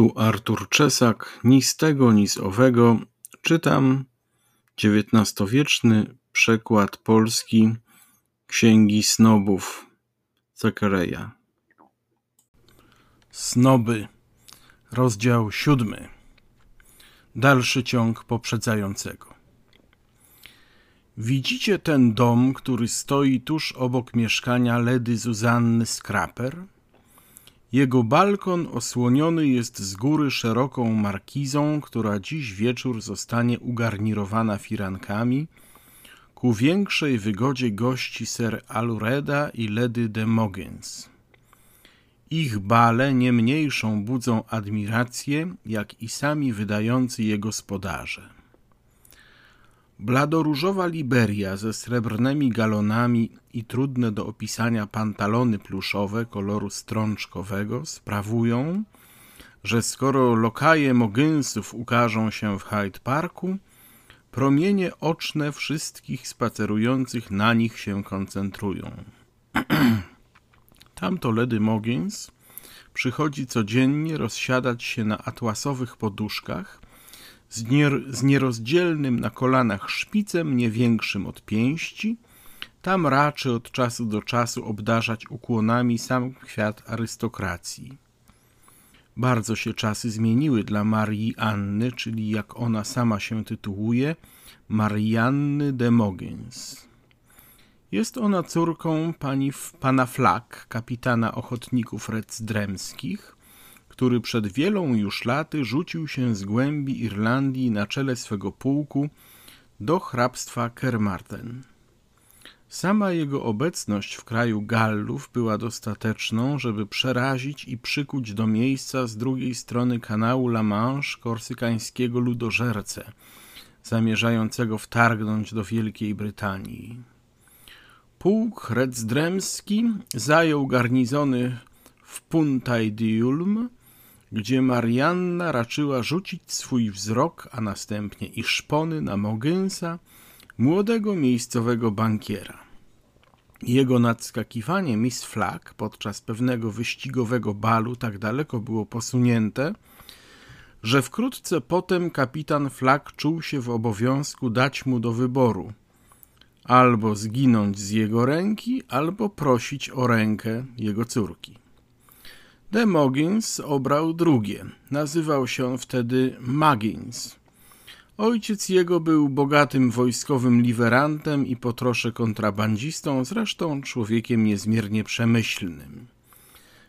Tu Artur Czesak, ni z tego, ni z owego. Czytam XIX-wieczny przekład polski Księgi Snobów Zakareja. Snoby, rozdział siódmy. Dalszy ciąg poprzedzającego. Widzicie ten dom, który stoi tuż obok mieszkania Ledy Zuzanny Skraper? Jego balkon osłoniony jest z góry szeroką markizą, która dziś wieczór zostanie ugarnirowana firankami ku większej wygodzie gości Sir Alureda i Lady de Mogens. Ich bale nie mniejszą budzą admirację, jak i sami wydający je gospodarze. Bladoróżowa Liberia ze srebrnymi galonami i trudne do opisania pantalony pluszowe koloru strączkowego sprawują, że skoro lokaje Mogynsów ukażą się w Hyde Parku, promienie oczne wszystkich spacerujących na nich się koncentrują. Tamto Ledy Moggins przychodzi codziennie rozsiadać się na atłasowych poduszkach z, nier, z nierozdzielnym na kolanach szpicem nie większym od pięści, tam raczy od czasu do czasu obdarzać ukłonami sam kwiat arystokracji. Bardzo się czasy zmieniły dla Marii Anny, czyli jak ona sama się tytułuje, Marianny de Mogens. Jest ona córką pani pana Flak, kapitana ochotników recdremskich, który przed wielą już laty rzucił się z głębi Irlandii na czele swego pułku do hrabstwa Kermarten. Sama jego obecność w kraju Gallów była dostateczną, żeby przerazić i przykuć do miejsca z drugiej strony kanału La Manche korsykańskiego ludożercę, zamierzającego wtargnąć do Wielkiej Brytanii. Pułk recdremski zajął garnizony w Puntaj Diulm, gdzie Marianna raczyła rzucić swój wzrok, a następnie i szpony na Mogynsa, młodego miejscowego bankiera. Jego nadskakiwanie Miss Flag podczas pewnego wyścigowego balu tak daleko było posunięte, że wkrótce potem kapitan Flag czuł się w obowiązku dać mu do wyboru albo zginąć z jego ręki, albo prosić o rękę jego córki. De Moggins obrał drugie. Nazywał się on wtedy Muggins. Ojciec jego był bogatym wojskowym liwerantem i po trosze kontrabandzistą, zresztą człowiekiem niezmiernie przemyślnym.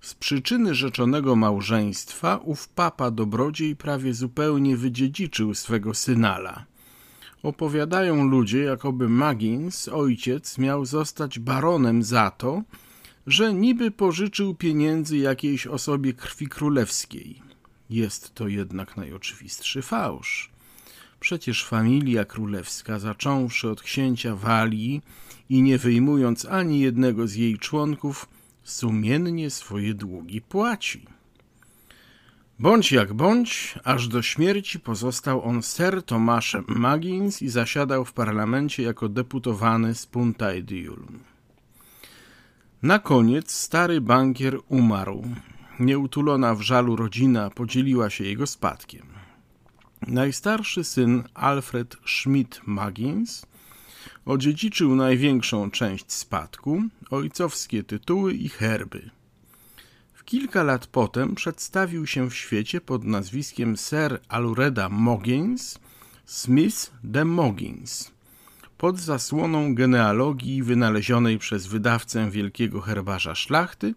Z przyczyny rzeczonego małżeństwa ów papa dobrodziej prawie zupełnie wydziedziczył swego synala. Opowiadają ludzie, jakoby Muggins, ojciec, miał zostać baronem za to, że niby pożyczył pieniędzy jakiejś osobie krwi królewskiej. Jest to jednak najoczywistszy fałsz. Przecież familia królewska, zacząwszy od księcia Walii i nie wyjmując ani jednego z jej członków, sumiennie swoje długi płaci. Bądź jak bądź, aż do śmierci pozostał on Sir Tomaszem Magins i zasiadał w parlamencie jako deputowany z Puntaidulum. Na koniec stary bankier umarł. Nieutulona w żalu rodzina podzieliła się jego spadkiem. Najstarszy syn Alfred Schmidt Magins odziedziczył największą część spadku, ojcowskie tytuły i herby. W kilka lat potem przedstawił się w świecie pod nazwiskiem Sir Alureda Moggins Smith de Moggins – pod zasłoną genealogii wynalezionej przez wydawcę wielkiego herbarza szlachty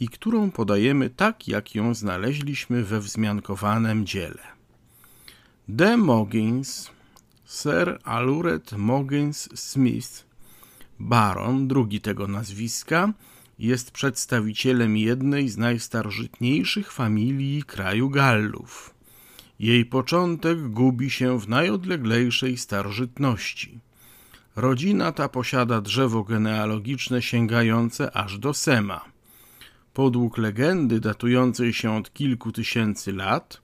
i którą podajemy tak, jak ją znaleźliśmy we wzmiankowanym dziele. De Moggins, Sir Aluret Moggins Smith, baron, drugi tego nazwiska, jest przedstawicielem jednej z najstarożytniejszych familii kraju Gallów. Jej początek gubi się w najodleglejszej starożytności. Rodzina ta posiada drzewo genealogiczne sięgające aż do Sema. Podług legendy datującej się od kilku tysięcy lat,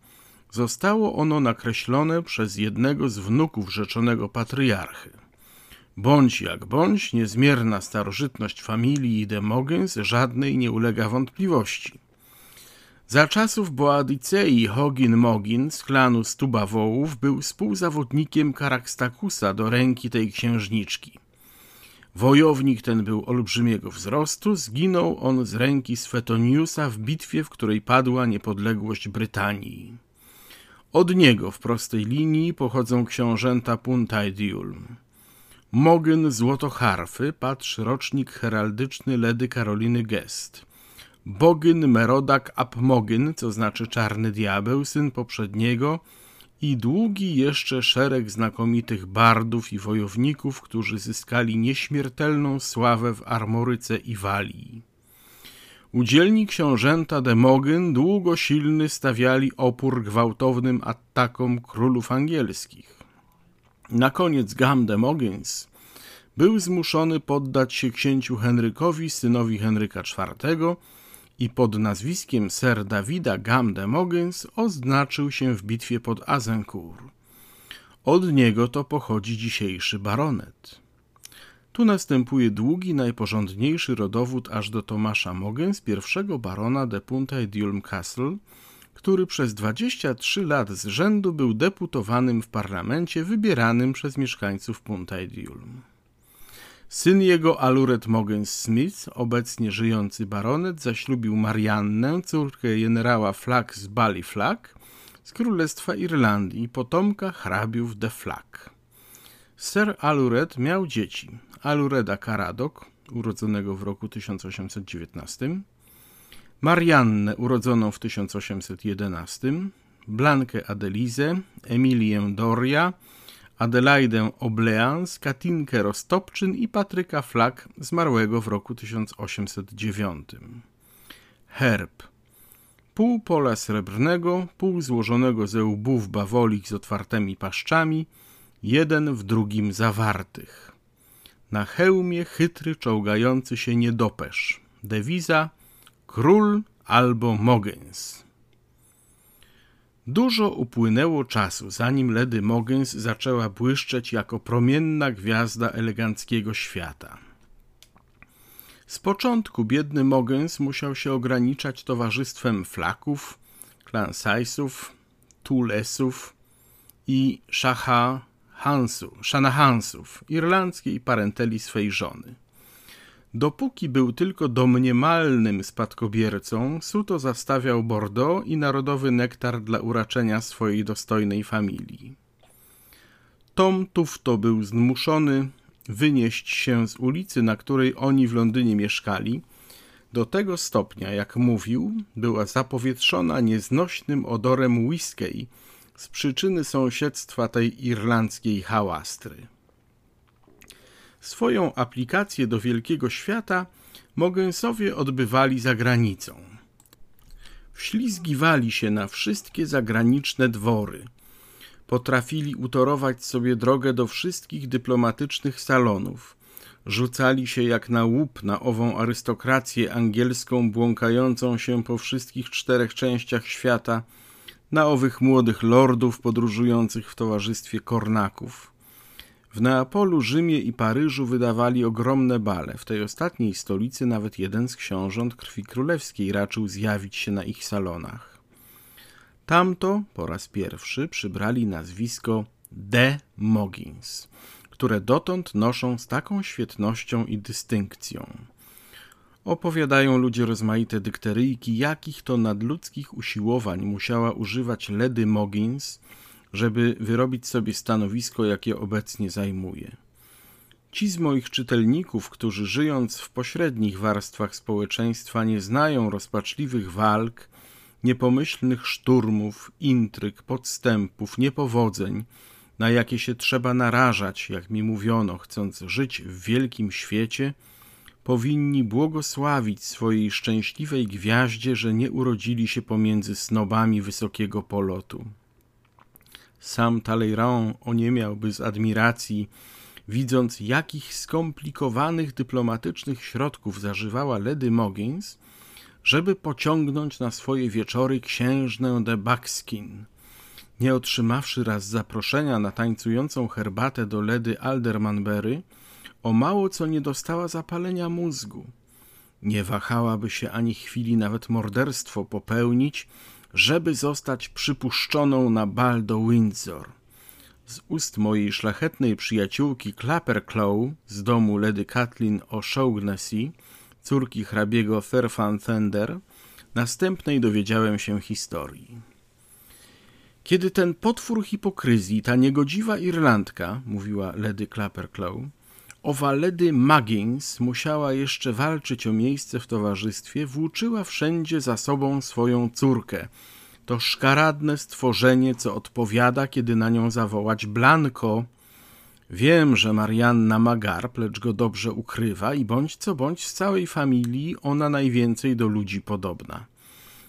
zostało ono nakreślone przez jednego z wnuków rzeczonego patriarchy. Bądź jak bądź, niezmierna starożytność familii Demogens żadnej nie ulega wątpliwości. Za czasów Boadicei Hogin Mogin z klanu Stubawołów był współzawodnikiem Karakstakusa do ręki tej księżniczki. Wojownik ten był olbrzymiego wzrostu, zginął on z ręki Svetoniusa w bitwie, w której padła niepodległość Brytanii. Od niego w prostej linii pochodzą książęta Puntaidiul. Mogyn Złotoharfy, patrz rocznik heraldyczny Ledy Karoliny Gest. Bogyn Merodak Apmogyn, co znaczy czarny diabeł, syn poprzedniego, i długi jeszcze szereg znakomitych bardów i wojowników, którzy zyskali nieśmiertelną sławę w Armoryce i Walii. Udzielni książęta Demogyn długo silny stawiali opór gwałtownym atakom królów angielskich. Na koniec Gam Demogyns był zmuszony poddać się księciu Henrykowi, synowi Henryka IV, i pod nazwiskiem Sir Davida Gam de Mogens oznaczył się w bitwie pod Azincourt. Od niego to pochodzi dzisiejszy baronet. Tu następuje długi, najporządniejszy rodowód aż do Tomasza Mogens, pierwszego barona de Punta Diulm Castle, który przez 23 lat z rzędu był deputowanym w parlamencie wybieranym przez mieszkańców Punta Diulm. Syn jego, Aluret Mogens Smith, obecnie żyjący baronet, zaślubił Mariannę, córkę generała Flack z Bali Flack z Królestwa Irlandii, potomka hrabiów de Flack. Sir Aluret miał dzieci. Alureda Caradok, urodzonego w roku 1819, Mariannę, urodzoną w 1811, Blankę Adelizę, Emilię Doria, Adelaidę Obleans, Katinkę Rostopczyn i Patryka Flak, zmarłego w roku 1809. Herb Pół pola srebrnego, pół złożonego ze łbów bawolik z otwartymi paszczami, jeden w drugim zawartych. Na hełmie chytry czołgający się niedopesz. Dewiza król albo mogens. Dużo upłynęło czasu, zanim Lady Mogens zaczęła błyszczeć jako promienna gwiazda eleganckiego świata. Z początku biedny Mogens musiał się ograniczać towarzystwem flaków, klansajsów, tulesów i szaha Hansu, Shanahansów, irlandzkiej parenteli swej żony. Dopóki był tylko domniemalnym spadkobiercą, Suto zastawiał Bordeaux i narodowy nektar dla uraczenia swojej dostojnej familii. Tom Tufto był zmuszony wynieść się z ulicy, na której oni w Londynie mieszkali, do tego stopnia, jak mówił, była zapowietrzona nieznośnym odorem whisky z przyczyny sąsiedztwa tej irlandzkiej hałastry. Swoją aplikację do wielkiego świata Mogensowie odbywali za granicą. Wślizgiwali się na wszystkie zagraniczne dwory. Potrafili utorować sobie drogę do wszystkich dyplomatycznych salonów. Rzucali się jak na łup na ową arystokrację angielską błąkającą się po wszystkich czterech częściach świata, na owych młodych lordów podróżujących w towarzystwie kornaków. W Neapolu, Rzymie i Paryżu wydawali ogromne bale. W tej ostatniej stolicy nawet jeden z książąt krwi królewskiej raczył zjawić się na ich salonach. Tamto po raz pierwszy przybrali nazwisko de Mogins, które dotąd noszą z taką świetnością i dystynkcją. Opowiadają ludzie rozmaite dykteryjki, jakich to nadludzkich usiłowań musiała używać Lady Mogins, żeby wyrobić sobie stanowisko, jakie obecnie zajmuje. Ci z moich czytelników, którzy żyjąc w pośrednich warstwach społeczeństwa nie znają rozpaczliwych walk, niepomyślnych szturmów, intryg, podstępów, niepowodzeń, na jakie się trzeba narażać, jak mi mówiono, chcąc żyć w wielkim świecie, powinni błogosławić swojej szczęśliwej gwiaździe, że nie urodzili się pomiędzy snobami wysokiego polotu. Sam Talleyrand oniemiałby z admiracji, widząc jakich skomplikowanych dyplomatycznych środków zażywała Lady Moggins, żeby pociągnąć na swoje wieczory księżnę de Buckskin. Nie otrzymawszy raz zaproszenia na tańcującą herbatę do Lady Aldermanbury, o mało co nie dostała zapalenia mózgu. nie wahałaby się ani chwili nawet morderstwo popełnić, żeby zostać przypuszczoną na bal do Windsor. Z ust mojej szlachetnej przyjaciółki Clapperclaw z domu Lady Kathleen O'Shaughnessy, córki hrabiego Fairfan-Thunder, następnej dowiedziałem się historii. Kiedy ten potwór hipokryzji, ta niegodziwa Irlandka, mówiła Lady Clapperclaw, owa Lady Muggins musiała jeszcze walczyć o miejsce w towarzystwie, włóczyła wszędzie za sobą swoją córkę. To szkaradne stworzenie, co odpowiada, kiedy na nią zawołać Blanko. Wiem, że Marianna ma garb, lecz go dobrze ukrywa i bądź co bądź z całej familii ona najwięcej do ludzi podobna.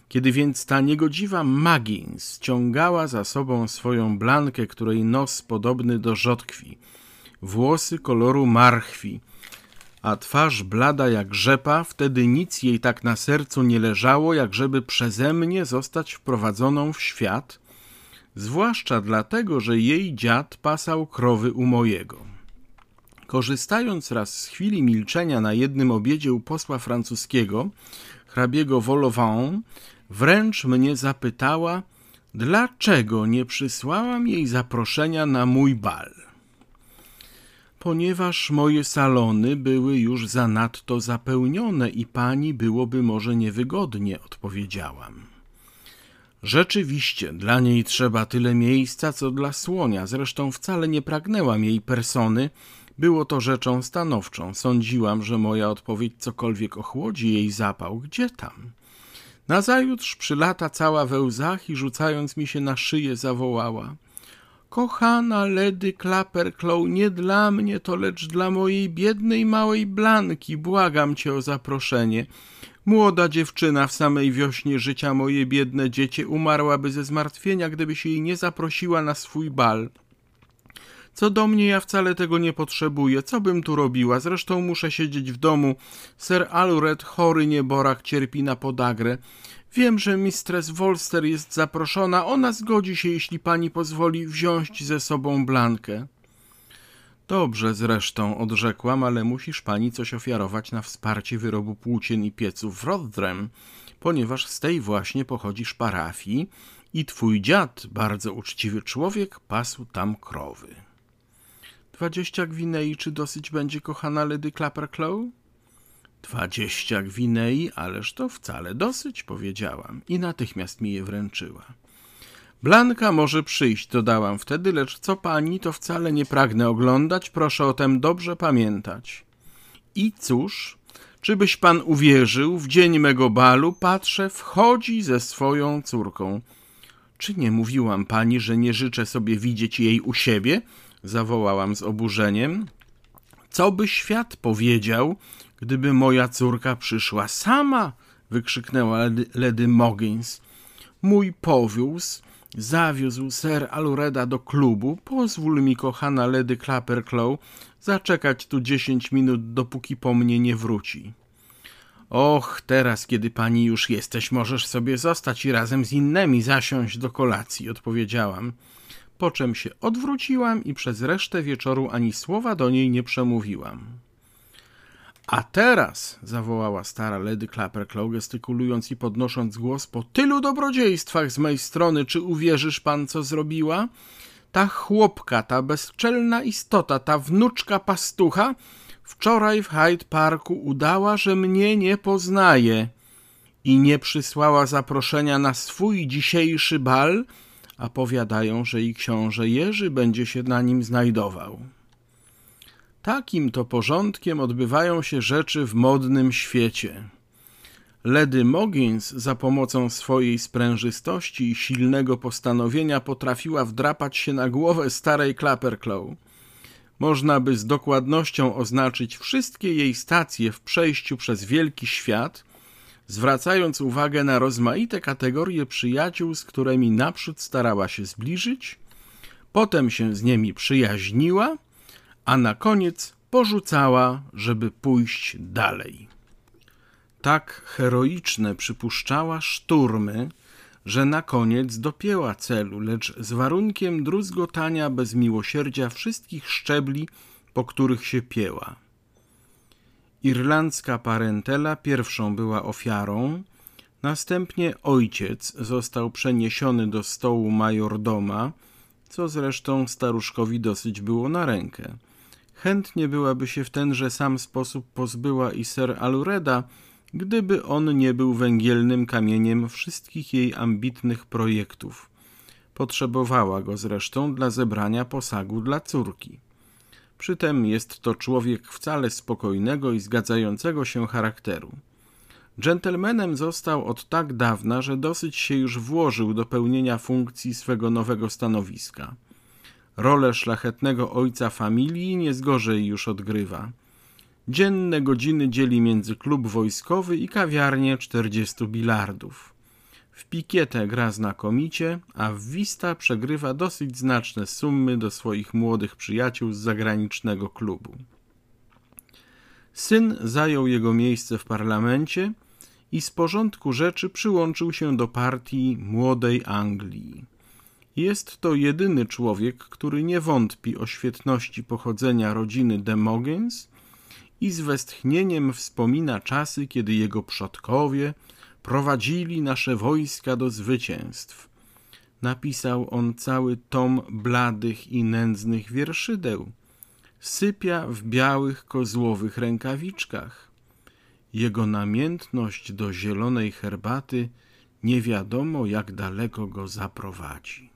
Kiedy więc ta niegodziwa Muggins ciągała za sobą swoją blankę, której nos podobny do rzodkwi, włosy koloru marchwi, a twarz blada jak rzepa, wtedy nic jej tak na sercu nie leżało, jak żeby przeze mnie zostać wprowadzoną w świat, zwłaszcza dlatego, że jej dziad pasał krowy u mojego. Korzystając raz z chwili milczenia na jednym obiedzie u posła francuskiego, hrabiego Volovan, wręcz mnie zapytała, dlaczego nie przysłałam jej zaproszenia na mój bal. Ponieważ moje salony były już zanadto zapełnione i pani byłoby może niewygodnie, odpowiedziałam. Rzeczywiście, dla niej trzeba tyle miejsca, co dla słonia. Zresztą wcale nie pragnęłam jej persony. Było to rzeczą stanowczą. Sądziłam, że moja odpowiedź cokolwiek ochłodzi jej zapał. Gdzie tam? Nazajutrz przylata cała we łzach i rzucając mi się na szyję zawołała Kochana Lady Clapperclaw, nie dla mnie to, lecz dla mojej biednej małej Blanki, błagam cię o zaproszenie. Młoda dziewczyna w samej wiośnie życia moje biedne dziecię umarłaby ze zmartwienia, gdyby się jej nie zaprosiła na swój bal. Co do mnie, ja wcale tego nie potrzebuję. Co bym tu robiła? Zresztą muszę siedzieć w domu. Sir Alured, chory nieborak, cierpi na podagrę. Wiem, że mistress Wolster jest zaproszona. Ona zgodzi się, jeśli pani pozwoli wziąć ze sobą Blankę. Dobrze zresztą, odrzekłam, ale musisz pani coś ofiarować na wsparcie wyrobu płócien i pieców w Rothdrem, ponieważ z tej właśnie pochodzisz parafii i twój dziad, bardzo uczciwy człowiek, pasł tam krowy. Dwadzieścia gwinei, czy dosyć będzie, kochana Lady Clapperclaw? Dwadzieścia gwinei, ależ to wcale dosyć, powiedziałam i natychmiast mi je wręczyła. Blanka może przyjść, dodałam wtedy, lecz co pani, to wcale nie pragnę oglądać, proszę o tem dobrze pamiętać. I cóż, czybyś pan uwierzył, w dzień mego balu, patrzę, wchodzi ze swoją córką. Czy nie mówiłam pani, że nie życzę sobie widzieć jej u siebie? zawołałam z oburzeniem. Co by świat powiedział, gdyby moja córka przyszła sama? wykrzyknęła Lady Moggins. Mój powiózł, zawiózł ser Alureda do klubu. Pozwól mi, kochana Lady Clapperclaw, zaczekać tu dziesięć minut, dopóki po mnie nie wróci. Och, teraz, kiedy pani już jesteś, możesz sobie zostać i razem z innymi zasiąść do kolacji, odpowiedziałam po czym się odwróciłam i przez resztę wieczoru ani słowa do niej nie przemówiłam. A teraz, zawołała stara Lady Clapperclaw, gestykulując i podnosząc głos, po tylu dobrodziejstwach z mej strony, czy uwierzysz pan, co zrobiła? Ta chłopka, ta bezczelna istota, ta wnuczka pastucha, wczoraj w Hyde Parku udała, że mnie nie poznaje i nie przysłała zaproszenia na swój dzisiejszy bal, a powiadają, że i książę Jerzy będzie się na nim znajdował. Takim to porządkiem odbywają się rzeczy w modnym świecie. Lady Moggins za pomocą swojej sprężystości i silnego postanowienia potrafiła wdrapać się na głowę starej Clapperclaw. Można by z dokładnością oznaczyć wszystkie jej stacje w przejściu przez wielki świat – zwracając uwagę na rozmaite kategorie przyjaciół, z którymi naprzód starała się zbliżyć, potem się z nimi przyjaźniła, a na koniec porzucała, żeby pójść dalej. Tak heroiczne przypuszczała szturmy, że na koniec dopięła celu, lecz z warunkiem druzgotania bez miłosierdzia wszystkich szczebli, po których się pieła. Irlandzka parentela pierwszą była ofiarą, następnie ojciec został przeniesiony do stołu majordoma, co zresztą staruszkowi dosyć było na rękę. Chętnie byłaby się w tenże sam sposób pozbyła i ser Alureda, gdyby on nie był węgielnym kamieniem wszystkich jej ambitnych projektów. Potrzebowała go zresztą dla zebrania posagu dla córki. Przytem jest to człowiek wcale spokojnego i zgadzającego się charakteru. Dżentelmenem został od tak dawna, że dosyć się już włożył do pełnienia funkcji swego nowego stanowiska. Rolę szlachetnego ojca familii nie zgorzej już odgrywa. Dzienne godziny dzieli między klub wojskowy i kawiarnię 40 bilardów. W pikietę gra znakomicie, a w Wista przegrywa dosyć znaczne sumy do swoich młodych przyjaciół z zagranicznego klubu. Syn zajął jego miejsce w parlamencie i z porządku rzeczy przyłączył się do partii Młodej Anglii. Jest to jedyny człowiek, który nie wątpi o świetności pochodzenia rodziny de Mogens i z westchnieniem wspomina czasy, kiedy jego przodkowie prowadzili nasze wojska do zwycięstw. Napisał on cały tom bladych i nędznych wierszydeł. Sypia w białych kozłowych rękawiczkach. Jego namiętność do zielonej herbaty nie wiadomo jak daleko go zaprowadzi.